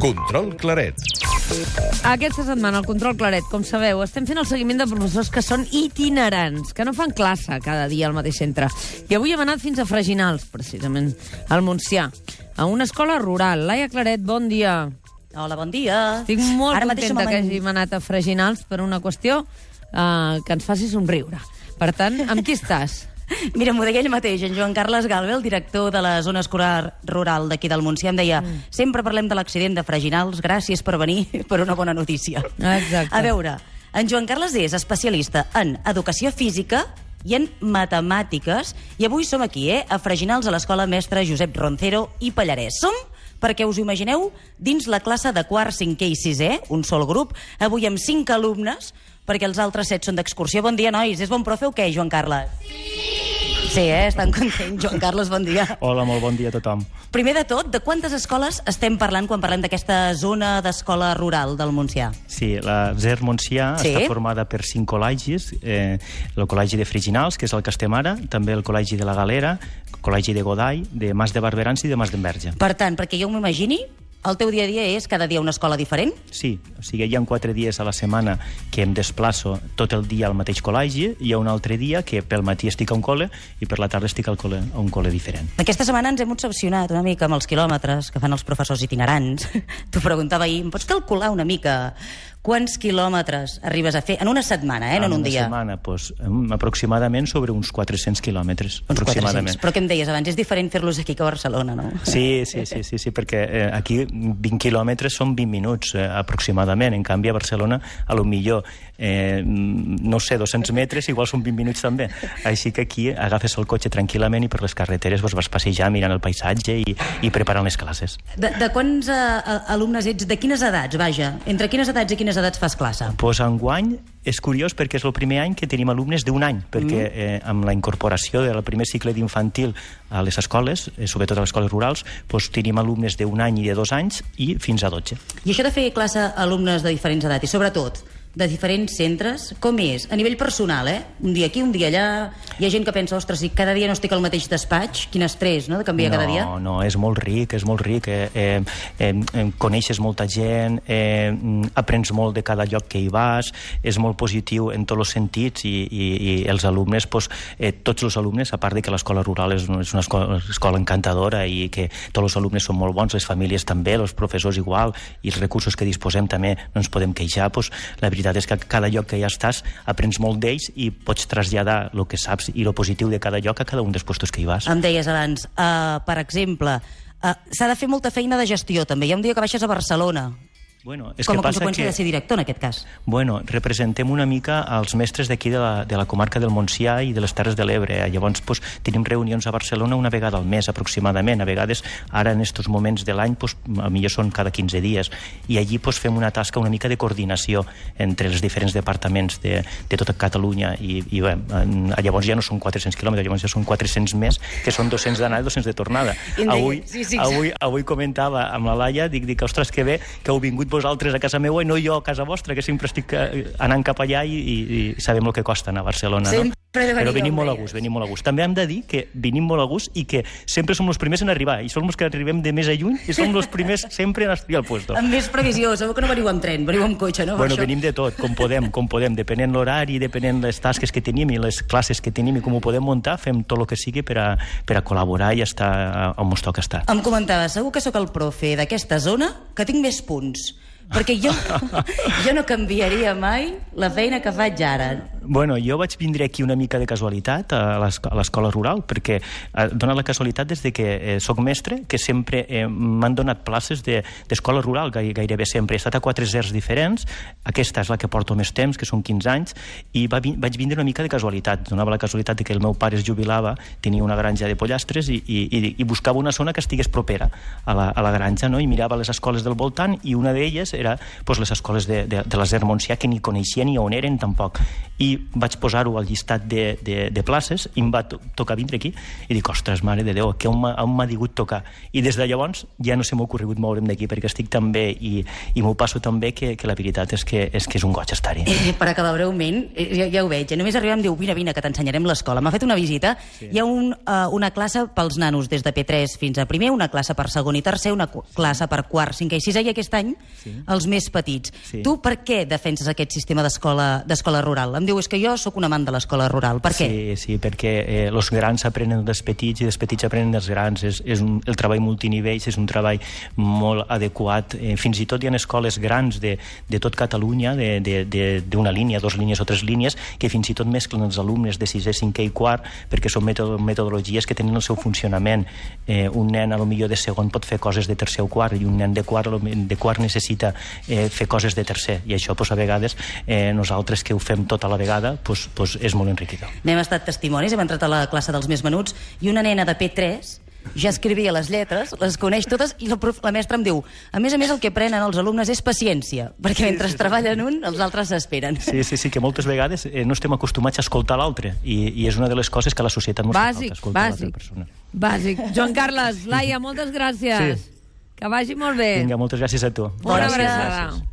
Control Claret. Aquesta setmana, al Control Claret, com sabeu, estem fent el seguiment de professors que són itinerants, que no fan classe cada dia al mateix centre. I avui hem anat fins a Freginals, precisament, al Montsià, a una escola rural. Laia Claret, bon dia. Hola, bon dia. Estic molt Ara contenta que hàgim anat a Freginals per una qüestió uh, que ens faci somriure. Per tant, amb qui estàs? Mira, m'ho deia ell mateix, en Joan Carles Galve, el director de la zona escolar rural d'aquí del Montsià, em deia mm. sempre parlem de l'accident de Freginals, gràcies per venir per una bona notícia. Exacte. A veure, en Joan Carles és especialista en educació física i en matemàtiques, i avui som aquí, eh, a Freginals, a l'escola mestra Josep Roncero i Pallarès. Som perquè us imagineu dins la classe de quart, cinquè i sisè, un sol grup, avui amb cinc alumnes, perquè els altres set són d'excursió. Bon dia, nois. És bon profe o què, Joan Carles? Sí, eh? Estan contents. Joan Carles, bon dia. Hola, molt bon dia a tothom. Primer de tot, de quantes escoles estem parlant quan parlem d'aquesta zona d'escola rural del Montsià? Sí, la ZER Montsià Sí. està formada per cinc col·legis, eh, el Col·legi de Freginals, que és el que estem ara, també el Col·legi de la Galera, el Col·legi de Godall, de Mas de Barberans i de Mas d'Enverge. Per tant, perquè jo m'imagini, el teu dia a dia és cada dia una escola diferent? Sí, o sigui, hi ha quatre dies a la setmana que em desplaço tot el dia al mateix col·legi, i hi ha un altre dia que pel matí estic a un col·le i per la tarda estic al col·le, a un col·le diferent. Aquesta setmana ens hem obsessionat una mica amb els quilòmetres que fan els professors itinerants. T'ho preguntava ahir, em pots calcular una mica quants quilòmetres arribes a fer en una setmana, eh, no en un una dia? setmana, doncs, aproximadament sobre uns 400 quilòmetres. Uns aproximadament. 400. Però què em deies abans? És diferent fer-los aquí que a Barcelona, no? Sí, sí, sí, sí, sí perquè eh, aquí 20 quilòmetres són 20 minuts eh, aproximadament. En canvi, a Barcelona, a lo millor, eh, no sé, 200 metres, igual són 20 minuts també. Així que aquí agafes el cotxe tranquil·lament i per les carreteres doncs, vas passejar mirant el paisatge i, i preparant les classes. De, de quants uh, alumnes ets? De quines edats, vaja? Entre quines edats i quines edats fas classe? Pues enguany és curiós perquè és el primer any que tenim alumnes d'un any, perquè eh, amb la incorporació del primer cicle d'infantil a les escoles, eh, sobretot a les escoles rurals, pues, tenim alumnes d'un any i de dos anys i fins a 12. I això de fer classe a alumnes de diferents edats, i sobretot de diferents centres, com és? A nivell personal, eh? Un dia aquí, un dia allà... Hi ha gent que pensa, ostres, si cada dia no estic al mateix despatx, quin estrès, no?, de canviar no, cada dia. No, és molt ric, és molt ric. Eh, eh, eh, coneixes molta gent, eh, aprens molt de cada lloc que hi vas, és molt positiu en tots els sentits i, i, i els alumnes, pues, eh, tots els alumnes, a part de que l'escola rural és, una- és una escola, escola encantadora i que tots els alumnes són molt bons, les famílies també, els professors igual, i els recursos que disposem també no ens podem queixar, pues, la veritat és que cada lloc que ja estàs aprens molt d'ells i pots traslladar el que saps i el positiu de cada lloc a cada un dels puestos que hi vas. Em deies abans, uh, per exemple, uh, s'ha de fer molta feina de gestió, també. Hi ha un dia que baixes a Barcelona, Bueno, és com que a passa conseqüència que... de ser director, en aquest cas. Bueno, representem una mica els mestres d'aquí de, la, de la comarca del Montsià i de les Terres de l'Ebre. Llavors, pues, tenim reunions a Barcelona una vegada al mes, aproximadament. A vegades, ara, en aquests moments de l'any, pues, a millor són cada 15 dies. I allí pues, fem una tasca una mica de coordinació entre els diferents departaments de, de tota Catalunya. I, i bé, llavors ja no són 400 quilòmetres, llavors ja són 400 més, que són 200 d'anada i 200 de tornada. Avui, sí, sí, avui, avui comentava amb la Laia, dic, dic, ostres, que bé que heu vingut vosaltres a casa meva i no jo a casa vostra, que sempre estic eh, anant cap allà i, i, i sabem el que costa anar a Barcelona, Sempre no? Venir, Però venim molt a gust, venim molt a gust. També hem de dir que venim molt a gust i que sempre som els primers en arribar, i som els que arribem de més a lluny i som els primers sempre en estar al puesto. Amb més previsió, segur que no veniu amb tren, veniu amb cotxe, no? Bueno, venim de tot, com podem, com podem, depenent l'horari, depenent les tasques que tenim i les classes que tenim i com ho podem muntar, fem tot el que sigui per a, per a col·laborar i estar on ens toca estar. Em comentava, segur que sóc el profe d'aquesta zona que tinc més punts. Perquè jo, jo no canviaria mai la feina que faig ara. Bueno, jo vaig vindre aquí una mica de casualitat a l'esco- a l'escola rural, perquè eh, dona la casualitat des de que eh, sóc mestre, que sempre eh, m'han donat places de- d'escola rural, gai, gairebé sempre. He estat a quatre zers diferents, aquesta és la que porto més temps, que són 15 anys, i va, vaig vindre una mica de casualitat. Donava la casualitat de que el meu pare es jubilava, tenia una granja de pollastres i, i, i, i buscava una zona que estigués propera a la, a la granja, no? i mirava les escoles del voltant, i una d'elles era pues, les escoles de, de, de l'Aser Montsià, que ni coneixien ni on eren tampoc. I vaig posar-ho al llistat de, de, de places i em va to tocar vindre aquí i dic, ostres, mare de Déu, que on m'ha digut tocar? I des de llavors ja no se m'ha ocorregut moure'm d'aquí perquè estic tan bé i, i m'ho passo tan bé que, que la veritat és que és, que és un goig estar-hi. Eh, per acabar breument, eh, ja, ja ho veig, eh? només arribar em diu, vine, vine, que t'ensenyarem l'escola. M'ha fet una visita, sí. hi ha un, uh, una classe pels nanos des de P3 fins a primer, una classe per segon i tercer, una classe per quart, cinquè i sisè, i aquest any sí. Els més petits. Sí. Tu per què defenses aquest sistema d'escola rural? Em diu, és que jo sóc un amant de l'escola rural. Per què? Sí, sí, perquè eh, els grans aprenen dels petits i els petits aprenen dels grans. És, és un, el treball multinivells és un treball molt adequat. Eh, fins i tot hi ha escoles grans de, de tot Catalunya, d'una línia, dues línies o tres línies, que fins i tot mesclen els alumnes de sisè, cinquè i quart, perquè són metodologies que tenen el seu funcionament. Eh, un nen, a lo millor de segon, pot fer coses de tercer o quart, i un nen de quart, de quart necessita eh, fer coses de tercer. I això, pues, a vegades, eh, nosaltres que ho fem tota la vegada, pues, pues, és molt enriquidor. N'hem estat testimonis, hem entrat a la classe dels més menuts, i una nena de P3 ja escrivia les lletres, les coneix totes, i la, prof, la mestra em diu, a més a més el que prenen els alumnes és paciència, perquè mentre sí, sí, treballen sí. un, els altres s'esperen. Sí, sí, sí, que moltes vegades eh, no estem acostumats a escoltar l'altre, i, i és una de les coses que a la societat ens bàsic, falta, escoltar l'altra persona. Bàsic. Joan Carles, Laia, moltes gràcies. Sí. Que vagi molt bé. Vinga, moltes gràcies a tu. Bona abraçada.